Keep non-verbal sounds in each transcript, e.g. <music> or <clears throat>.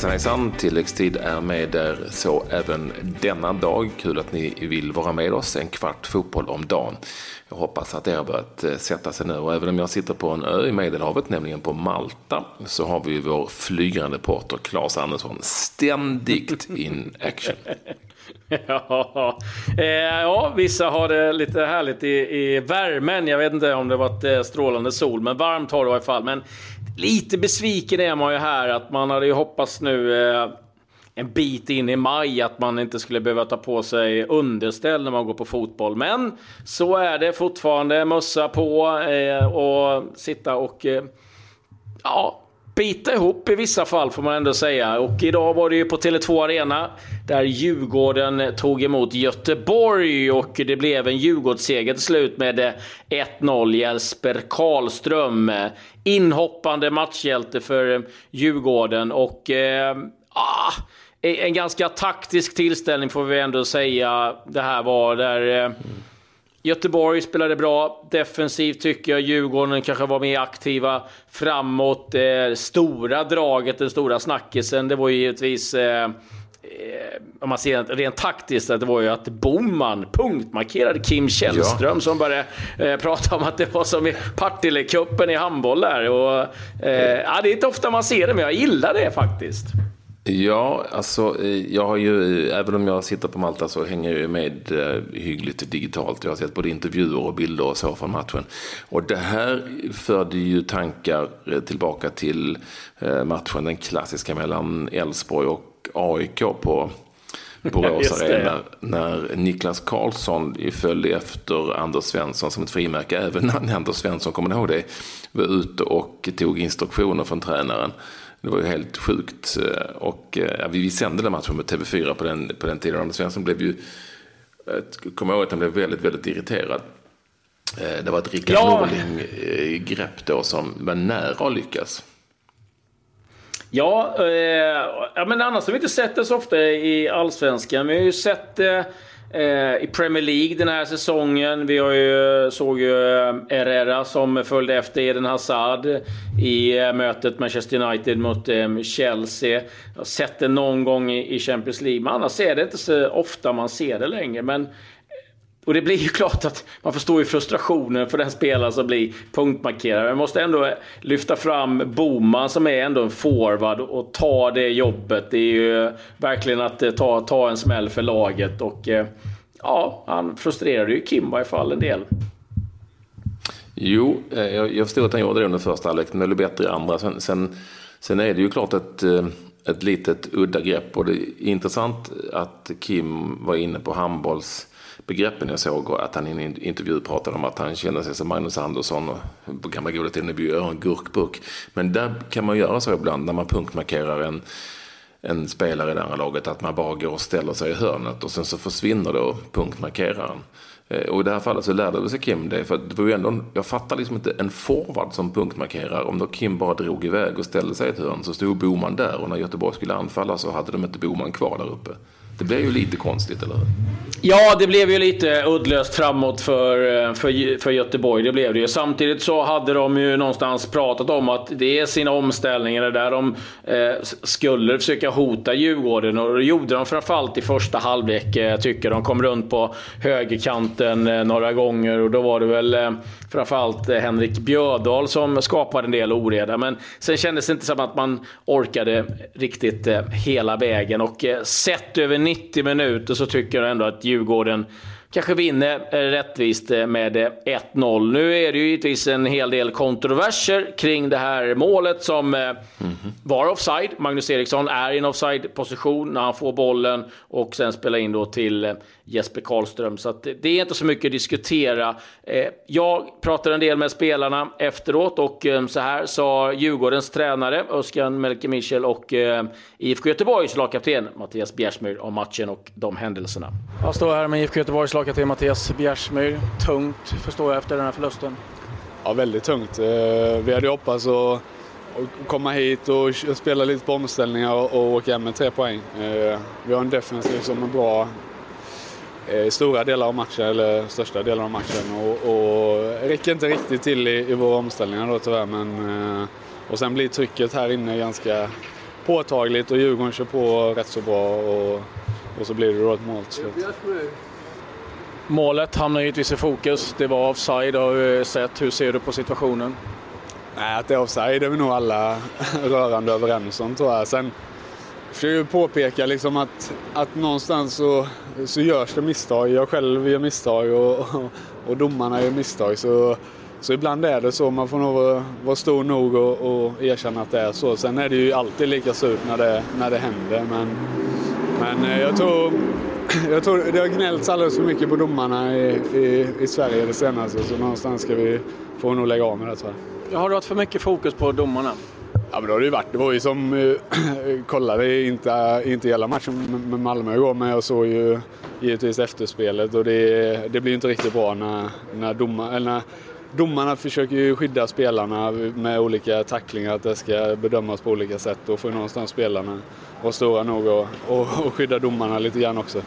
Hejsan hejsan, tilläggstid är med där så även denna dag. Kul att ni vill vara med oss, en kvart fotboll om dagen. Jag hoppas att det har börjat eh, sätta sig nu och även om jag sitter på en ö i Medelhavet, nämligen på Malta, så har vi vår flygande reporter Claes Andersson ständigt <laughs> in action. Ja, eh, ja, vissa har det lite härligt i, i värmen. Jag vet inte om det varit eh, strålande sol, men varmt har det i alla fall. Men lite besviken är man ju här att man hade ju hoppats nu eh, en bit in i maj att man inte skulle behöva ta på sig underställ när man går på fotboll. Men så är det fortfarande. Mössa på eh, och sitta och eh, ja, bita ihop i vissa fall får man ändå säga. Och idag var det ju på Tele2 Arena där Djurgården tog emot Göteborg och det blev en Djurgårdsseger till slut med 1-0. Jesper Karlström, inhoppande matchhjälte för Djurgården och eh, ah, en ganska taktisk tillställning får vi ändå säga det här var. där eh, Göteborg spelade bra. Defensivt tycker jag Djurgården kanske var mer aktiva framåt. Eh, stora draget, den stora snackisen, det var ju givetvis... Eh, eh om man ser rent taktiskt, det var ju att Boman punktmarkerade Kim Källström ja. som började eh, prata om att det var som i Partille-cupen i handboll där. Och, eh, ja, det är inte ofta man ser det, men jag gillar det faktiskt. Ja, alltså eh, jag har ju, även om jag sitter på Malta så hänger jag med eh, hyggligt digitalt. Jag har sett både intervjuer och bilder och så från matchen. Och det här förde ju tankar eh, tillbaka till matchen, den klassiska mellan Elfsborg och AIK på Borås Arena. När Niklas Karlsson följde efter Anders Svensson som ett frimärke. Även när <laughs> Anders Svensson, kommer ni ihåg det, var ute och tog instruktioner från tränaren. Det var ju helt sjukt. Eh, och ja, vi sände den matchen med TV4 på den, på den tiden. Anders Svensson blev ju, jag kommer ihåg att han blev väldigt, väldigt irriterad. Eh, det var ett Rickard ja. Norling-grepp då som var nära att lyckas. Ja, eh, ja, men annars har vi inte sett det så ofta i allsvenskan. Vi har ju sett det Eh, Eh, i Premier League den här säsongen. Vi har ju, såg ju eh, Herrera som följde efter Eden Hazard i eh, mötet Manchester United mot Chelsea. Jag har sett det någon gång i Champions League, men annars är det inte så ofta man ser det längre. Men och det blir ju <laughs> klart att man förstår ju frustrationen för den spelare som blir punktmarkerad. Jag måste ändå lyfta fram Boman som är ändå en forward och ta det jobbet. Det är ju verkligen att eh, ta, ta en smäll för laget. Och eh, ja, han frustrerade ju Kim i varje fall en del. Jo, eh, jag, jag förstår att han gjorde det under första halvlek, men det blev bättre i andra. Sen, sen, sen är det ju klart att ett litet udda grepp och det är intressant att Kim var inne på handbolls begreppen jag såg och att han i en intervju pratade om att han kände sig som Magnus Andersson och på gamla goda tiden bjöd en gurkburk. Men där kan man göra så ibland när man punktmarkerar en, en spelare i det andra laget att man bara går och ställer sig i hörnet och sen så försvinner då punktmarkeraren. Eh, och i det här fallet så lärde sig Kim det. För det var ju ändå, jag fattar liksom inte en forward som punktmarkerar. Om då Kim bara drog iväg och ställde sig i ett hörn så stod Boman där och när Göteborg skulle anfalla så hade de inte Boman kvar där uppe. Det blev ju lite konstigt, eller hur? Ja, det blev ju lite uddlöst framåt för, eh, för, för Göteborg. Det blev det ju. Samtidigt så hade de ju någonstans pratat om att det är sina omställningar det där de eh, skulle försöka hota Djurgården. Och det gjorde de framförallt i första halvlek, eh, tycker de. kom runt på högerkanten eh, några gånger och då var det väl eh, framförallt eh, Henrik Björdal som skapade en del oreda. Men sen kändes det inte som att man orkade riktigt eh, hela vägen. Och eh, sett över 90 minuter så tycker jag ändå att Djurgården kanske vinner eh, rättvist eh, med eh, 1-0. Nu är det ju givetvis en hel del kontroverser kring det här målet som mm -hmm. var offside. Magnus Eriksson är i en offside-position när han får bollen och sen spelar in då till Jesper Karlström. Så det är inte så mycket att diskutera. Jag pratade en del med spelarna efteråt och så här sa Djurgårdens tränare Özcan Melke Michel och IFK Göteborgs lagkapten Mattias Bjärsmyr om matchen och de händelserna. Jag står här med IFK Göteborgs Tillbaka till Mattias Bjärsmyr. Tungt förstår jag efter den här förlusten. Ja, väldigt tungt. Eh, vi hade hoppats att komma hit och spela lite på omställningar och åka hem med tre poäng. Eh, vi har en defensiv som är bra eh, i stora delar av matchen, eller största delen av matchen. Och, och räcker inte riktigt till i, i våra omställningar då tyvärr. Men, och sen blir trycket här inne ganska påtagligt och Djurgården kör på rätt så bra och, och så blir det då ett mål till slut. Målet hamnar givetvis i fokus. Det var offside har vi sett. Hur ser du på situationen? Nej, att det är offside är vi nog alla rörande överens om tror jag. Sen försöker jag påpeka liksom att, att någonstans så, så görs det misstag. Jag själv gör misstag och, och, domarna gör misstag. Så, så ibland är det så. Man får nog vara, stor nog och, och erkänna att det är så. Sen är det ju alltid lika surt när det, när det händer. Men, men eh, jag tror <clears throat> jag tror det har gnällts alldeles för mycket på domarna i, i, i Sverige det senaste. Så någonstans ska vi få nog lägga av med det tror jag. Har du haft för mycket fokus på domarna? Ja men det har det ju varit. Det var ju som, äh, <clears throat> kollade inte, inte hela matchen med Malmö igår men jag såg ju givetvis efterspelet och det, det blir inte riktigt bra när, när, domar, eller när domarna försöker ju skydda spelarna med olika tacklingar, att det ska bedömas på olika sätt. Då får ju någonstans spelarna vara stora nog och, och, och skydda domarna lite grann också.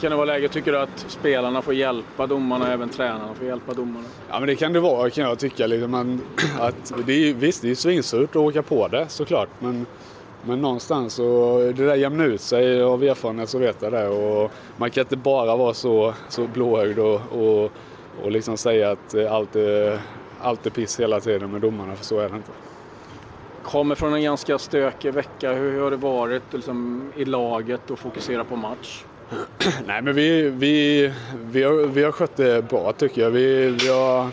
Kan det vara läge, tycker du, att spelarna får hjälpa domarna, även tränarna får hjälpa domarna? Ja, men det kan det vara kan jag tycka. Liksom, man, <clears throat> att det är, visst, det är svinsurt att åka på det såklart, men, men någonstans så det där jämnar ut sig. Av erfarenhet så vet jag det. Och man kan inte bara vara så, så blåögd och, och, och liksom säga att allt är, allt är piss hela tiden med domarna, för så är det inte. Kommer från en ganska stökig vecka. Hur har det varit liksom, i laget att fokusera på match? <clears throat> Nej, men vi, vi, vi, har, vi har skött det bra tycker jag. Vi, vi, har,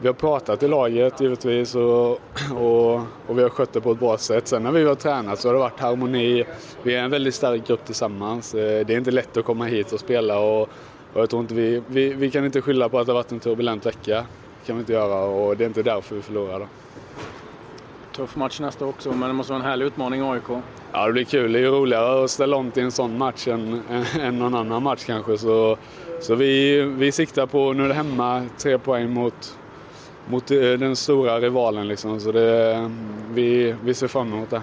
vi har pratat i laget givetvis och, och, och vi har skött det på ett bra sätt. Sen när vi har tränat så har det varit harmoni. Vi är en väldigt stark grupp tillsammans. Eh, det är inte lätt att komma hit och spela och, och jag tror inte vi, vi, vi kan inte skylla på att det har varit en turbulent vecka. Det kan vi inte göra och det är inte därför vi förlorar. Tuff match nästa också, men det måste vara en härlig utmaning AIK. Ja, det blir kul. Det är ju roligare att ställa om till en sån match än, <laughs> än någon annan match kanske. Så, så vi, vi siktar på, nu är det hemma, tre poäng mot, mot eh, den stora rivalen. Liksom. Så det, vi, vi ser fram emot det.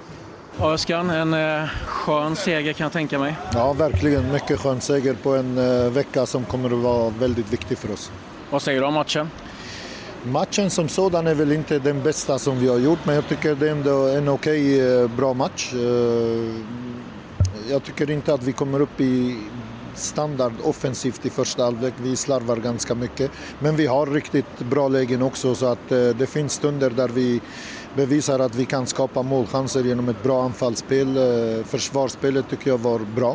Öskan, en eh, skön seger kan jag tänka mig. Ja, verkligen. Mycket skön seger på en eh, vecka som kommer att vara väldigt viktig för oss. Vad säger du om matchen? Matchen som sådan är väl inte den bästa som vi har gjort men jag tycker det är ändå en okej okay, bra match. Jag tycker inte att vi kommer upp i standard offensivt i första halvlek. Vi slarvar ganska mycket. Men vi har riktigt bra lägen också så att det finns stunder där vi bevisar att vi kan skapa målchanser genom ett bra anfallsspel. Eh, försvarsspelet tycker jag var bra.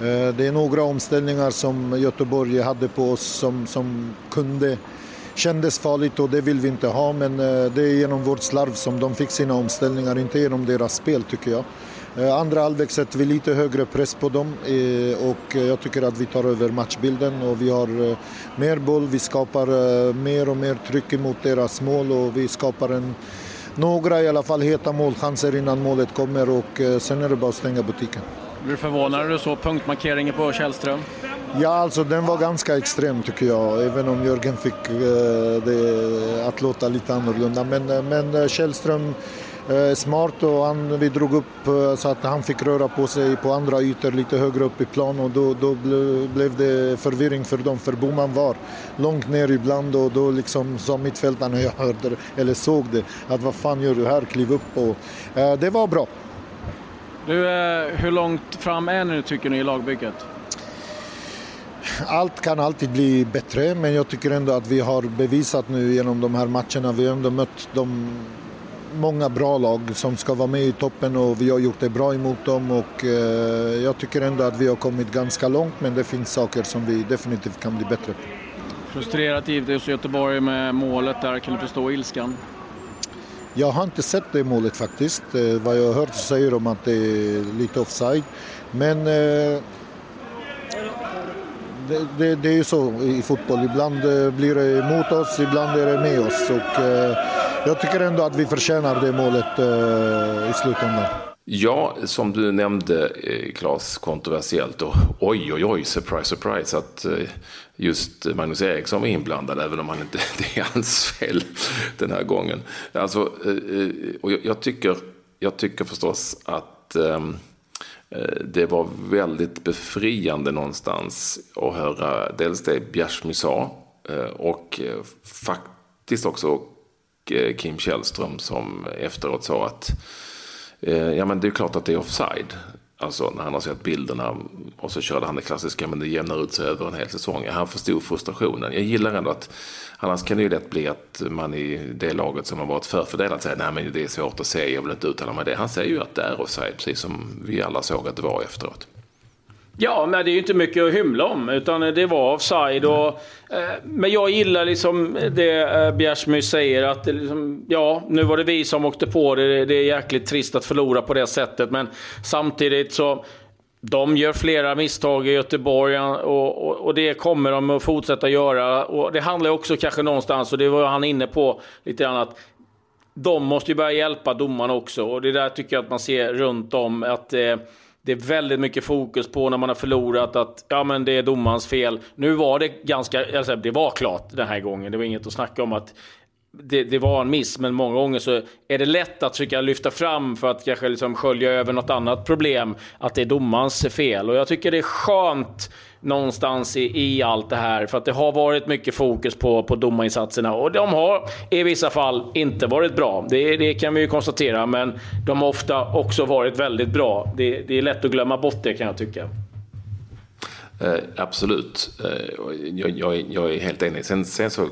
Eh, det är några omställningar som Göteborg hade på oss som, som kunde kändes farligt och det vill vi inte ha men eh, det är genom vårt slarv som de fick sina omställningar, inte genom deras spel tycker jag. Andra halvlek sätter vi lite högre press på dem och jag tycker att vi tar över matchbilden och vi har mer boll, vi skapar mer och mer tryck emot deras mål och vi skapar en, några i alla fall heta målchanser innan målet kommer och sen är det bara att stänga butiken. Blir du förvånad när du såg punktmarkeringen på Källström? Ja, alltså den var ganska extrem tycker jag, även om Jörgen fick eh, det att låta lite annorlunda. Men, men Källström är smart och han, vi drog upp så att han fick röra på sig på andra ytor lite högre upp i plan och då, då blev det förvirring för dem för Boman var långt ner ibland och då liksom sa mittfältaren jag hörde eller såg det att vad fan gör du här, kliv upp och eh, det var bra. Du, hur långt fram är ni tycker ni i lagbygget? allt kan alltid bli bättre men jag tycker ändå att vi har bevisat nu genom de här matcherna. Vi har ändå mött de många bra lag som ska vara med i toppen och vi har gjort det bra emot dem och eh, jag tycker ändå att vi har kommit ganska långt men det finns saker som vi definitivt kan bli bättre på. Frustrerat givetvis Göteborg med målet där, kan du förstå ilskan? Jag har inte sett det målet faktiskt. Eh, vad jag har hört så säger de att det är lite offside. Men eh, det, det, det, är ju så i fotboll. Ibland blir det emot oss, ibland är det med oss. Och, eh, jag tycker ändå att vi förtjänar det målet eh, i slutändan. Ja, som du nämnde eh, Claes, kontroversiellt och oj, oj, oj, surprise, surprise att eh, just Magnus Eriksson var inblandad, även om han inte <laughs> det är hans fel den här gången. Alltså, eh, och jag tycker, jag tycker förstås att ehm, det var väldigt befriande någonstans att höra dels det Bjärsmy sa och faktiskt också Eh, Kim Källström som efteråt sa att eh, ja men det är klart att det är offside. Alltså när han har sett bilderna och så körde han det klassiska men det jämnar ut sig över en hel säsong. Han förstod frustrationen. Jag gillar ändå att annars kan det ju lätt bli att man i det laget som har varit förfördelat säger nej men det är svårt att se, jag vill inte uttala mig det. Han säger ju att det är offside, precis som vi alla såg att det var efteråt. Ja, men det är ju inte mycket att hymla om, utan det var offside. Och, eh, men jag gillar liksom det eh, Bjärsmyr säger, att liksom, ja, nu var det vi som åkte på det. Det är jäkligt trist att förlora på det sättet, men samtidigt så de gör flera misstag i Göteborg och, och, och, det kommer de att fortsätta göra. Och det handlar också kanske någonstans, och det var han inne på lite grann, att de måste ju börja hjälpa domarna också. Och det där tycker jag att man ser runt om. att eh, det är väldigt mycket fokus på när man har förlorat att ja, men det är domarens fel. Nu var det ganska, alltså, det var klart den här gången. Det var inget att snacka om att det, det, var en miss, men många gånger så är det lätt att försöka lyfta fram för att kanske liksom skölja över något annat problem, att det är domarens fel. Och jag tycker det är skönt någonstans i, i allt det här. För att det har varit mycket fokus på, på domarinsatserna och de har i vissa fall inte varit bra. Det, det kan vi ju konstatera, men de har ofta också varit väldigt bra. Det, det är lätt att glömma bort det kan jag tycka. Eh, absolut, eh, jag, jag, jag, är helt enig. Sen, sen, så,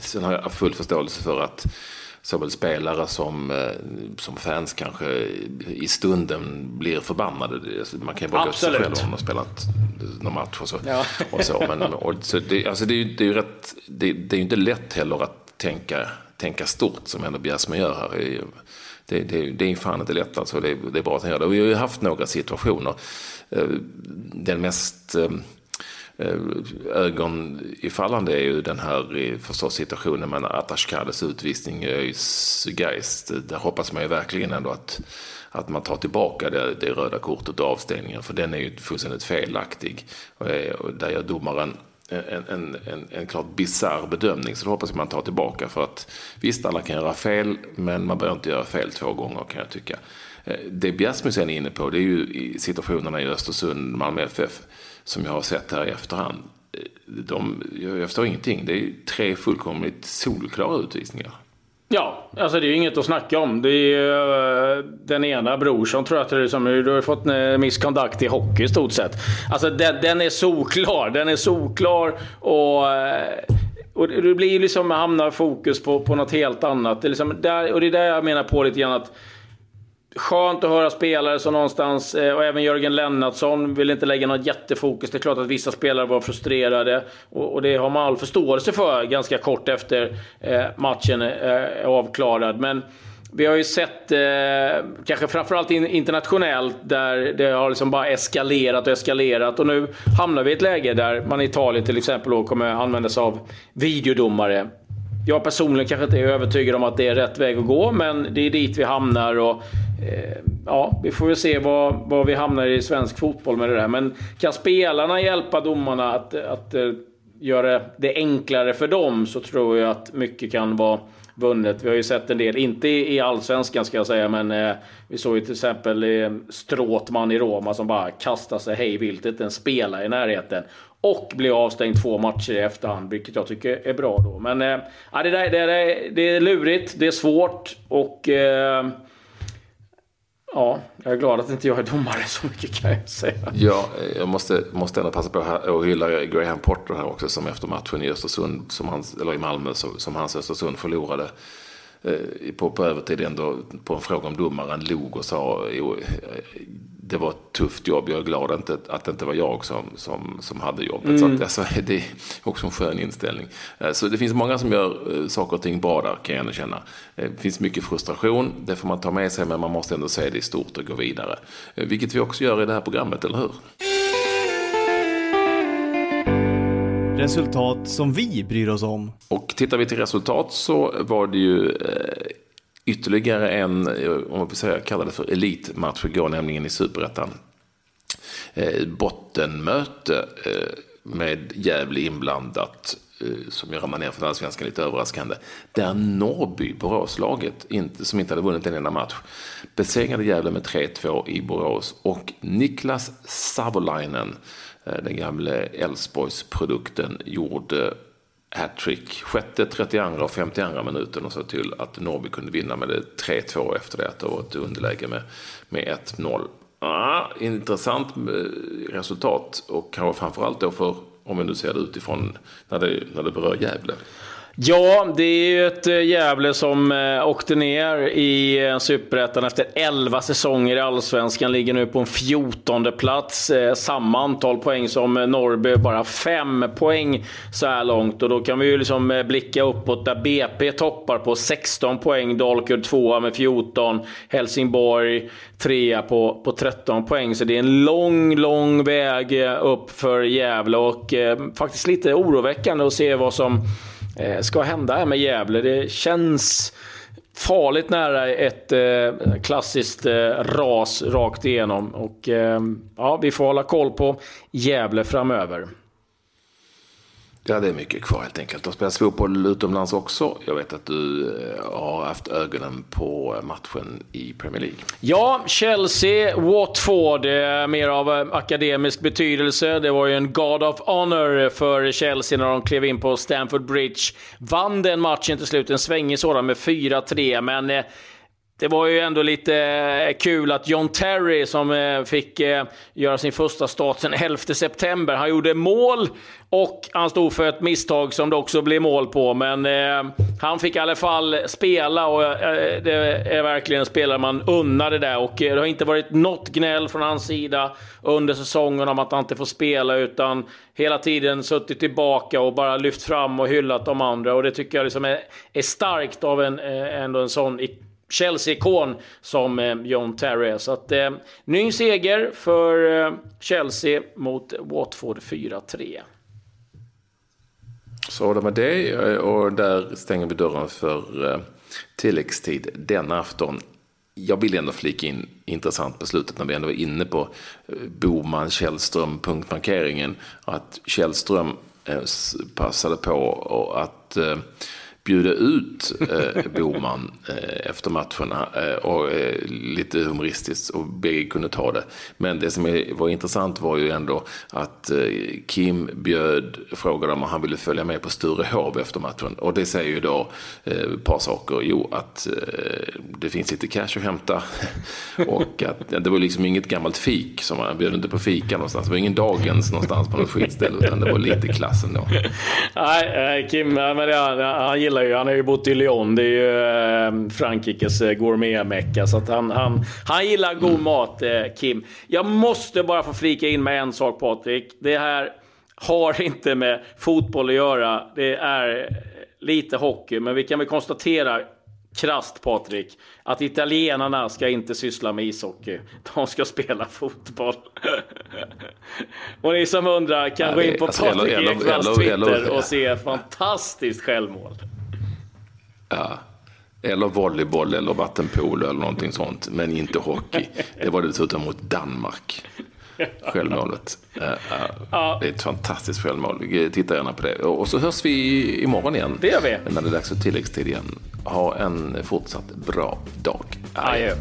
sen har jag full förståelse för att såväl spelare som, eh, som fans kanske i stunden blir förbannade. Man kan ju bara Absolut. gå till sig själv om man har spelat någon match och så. Ja. Och så. Men, och, så det, alltså det, är, det, är ju rätt, det, det är ju inte lätt heller att tänka, tänka stort som ändå Bjärsmyr gör här. Det, det, det är fan inte lätt alltså. Det, det är bra att han gör det. Och vi har ju haft några situationer. Eh, den mest eh, eh, ögonifallande är ju den här förstås situationen med Atashkades utvisning i Geist. Där hoppas man ju verkligen ändå att, att man tar tillbaka det, det röda kortet och avstängningen för den är ju fullständigt felaktig. Och där gör domaren en, en, en, en klart bisarr bedömning. Så det hoppas jag man tar tillbaka. För att visst, alla kan göra fel, men man behöver inte göra fel två gånger kan jag tycka. Eh, det Bjärsmuseet är inne på, det är ju situationerna i Östersund, Malmö FF som jag har sett här i efterhand, eh, de, jag förstår ingenting. Det är tre fullkomligt solklara utvisningar. Ja, alltså det är ju inget att snacka om. Det är ju eh, den ena Brorsson tror jag att det är som du har fått eh, misskontakt i hockey i stort sett. Alltså den, den är solklar. Den är solklar och eh, och det blir liksom, hamnar fokus på, på något helt annat. Det är liksom där, och det är där jag menar på lite grann att Skönt att höra spelare som någonstans, eh, och även Jörgen Lennartsson vill inte lägga något jättefokus. Det är klart att vissa spelare var frustrerade och det har man all förståelse för ganska kort efter eh, matchen eh, är avklarad. Men vi har ju sett, kanske framförallt internationellt, där det har liksom bara eskalerat och eskalerat. Och nu hamnar vi i ett läge där man i Italien till exempel kommer använda sig av videodomare. Jag personligen kanske inte är övertygad om att det är rätt väg att gå, men det är dit vi hamnar. Och, eh, ja, vi får väl se var, var vi hamnar i svensk fotboll med det där. Men kan spelarna hjälpa domarna att, att eh, göra det enklare för dem så tror jag att mycket kan vara vunnet. Vi har ju sett en del, inte i allsvenskan ska jag säga, men eh, vi såg ju till exempel eh, Stråtman i Roma som bara kastade sig hej vilt, inte en spelare i närheten. Och blir avstängd två matcher i efterhand, vilket jag tycker är bra då. Men eh, det, där, det, där, det är lurigt, det är svårt och... Eh, ja, jag är glad att inte jag är domare så mycket kan jag säga. Ja, jag måste, måste ändå passa på att hylla Graham Potter här också som efter matchen i Östersund, som hans, eller i Malmö, som, som hans Östersund förlorade eh, på, på övertid ändå på en fråga om domaren log och sa eh, det var ett tufft jobb. Jag är glad att, inte, att det inte var jag som, som, som hade jobbet. Mm. Så att, alltså, <laughs> det är också en skön inställning. Eh, så det finns många som gör eh, saker och ting bra där kan jag ändå känna. Eh, det finns mycket frustration, det får man ta med sig men man måste ändå se det i stort och gå vidare. Vilket vi också gör i det här programmet, eller hur? Resultat som vi bryr oss om. Och tittar vi till resultat så var det ju ytterligare en, eh, om vi säger, kallar det för elitmatch igår, nämligen i Superettan. Eh, bottenmöte eh, med Gävle inblandat, som gör man ner för allsvenskan lite överraskande. Där Norrby, Boråslaget, inte, som inte hade vunnit en enda match, besegrade Gävle med 3-2 i Borås. Och Niklas Savolainen, den gamle Elfsborgsprodukten, gjorde hattrick. Sjätte, 32 och 52 minuten och så till att Norrby kunde vinna med 3-2 efter det. Att det var ett underläge med, med 1-0. Ah, intressant eh, resultat och kanske framförallt då för, om vi nu ser det utifrån, när det, när det berör Gävle. Ja, det är ju ett eh, Gävle som eh, åkte ner i eh, Superettan efter 11 säsonger i Allsvenskan. Ligger nu på en 14 plats. Samma antal poäng som Norrby, bara 5 poäng så här långt. Och då kan vi ju liksom blicka uppåt där BP toppar på 16 poäng. Dalkurd 2 med 14. Helsingborg 3 på, på 13 poäng. Så det är en lång, lång väg upp för Gävle och eh, faktiskt lite oroväckande att se vad som Eh, ska hända här med Gävle. Det känns farligt nära ett eh, klassiskt eh, ras rakt igenom. Och eh, ja, vi får hålla koll på Gävle framöver. Ja, det är mycket kvar helt enkelt. De spelar fotboll utomlands också. Jag vet att du eh, har haft ögonen på eh, matchen i Premier League. Ja, Chelsea, Watford, eh, mer av akademisk betydelse. Det var ju en God of Honor för Chelsea när de klev in på Stamford Bridge. Vann den matchen till slut, en svängig sådan med 4-3, men det var ju ändå lite eh, kul att John Terry, som eh, fick eh, göra sin första start sen 11 september, han gjorde mål och han stod för ett misstag som det också blev mål på. Men han fick i alla fall spela och det är verkligen en spelare man unnar det där. Och det har inte varit något gnäll från hans sida under säsongen om att han inte får spela, utan hela tiden suttit tillbaka och bara lyft fram och hyllat de andra. Och det tycker jag liksom är, är starkt av en, ändå en sån Chelsea-ikon som eh, John Terry är. Så att, eh, ny seger för eh, Chelsea mot Watford 4-3. Så det med det eh, och där stänger vi dörren för eh, tilläggstid denna afton. Jag vill ändå flika in intressant beslutet när vi ändå är inne på eh, Boman Källström punktmarkeringen. Att Källström eh, passade på att bjuda ut eh, Boman eh, efter matcherna eh, och eh, lite humoristiskt och bägge kunde ta det. Men det som var intressant var ju ändå att eh, Kim bjöd, frågade om han ville följa med på Sturehov efter matchen och det säger ju då eh, ett par saker. Jo, att eh, det finns lite cash att hämta <laughs> och att det var liksom inget gammalt fik som han bjöd inte på fika någonstans. Det var ingen dagens någonstans på något skitställe utan det var lite klassen då. <laughs> Nej, eh, Kim, men det, han gillar gillar ju, han har ju bott i Lyon, det är ju eh, Frankrikes eh, gourmetmecka. Så att han, han, han gillar god mm. mat, eh, Kim. Jag måste bara få flika in med en sak Patrik. Det här har inte med fotboll att göra. Det är lite hockey, men vi kan väl konstatera krast Patrik, att italienarna ska inte syssla med ishockey. De ska spela fotboll. <laughs> och ni som undrar kan gå in på alltså, Patrik Ekwalls Twitter och se fantastiskt självmål. Ja. Eller volleyboll eller vattenpolo eller någonting sånt. Men inte hockey. Det var dessutom mot Danmark. Självmålet. Ja. Det är ett fantastiskt självmål. Titta gärna på det. Och så hörs vi imorgon igen. Det gör vi. När det är dags för tilläggstid igen. Ha en fortsatt bra dag. Adjö.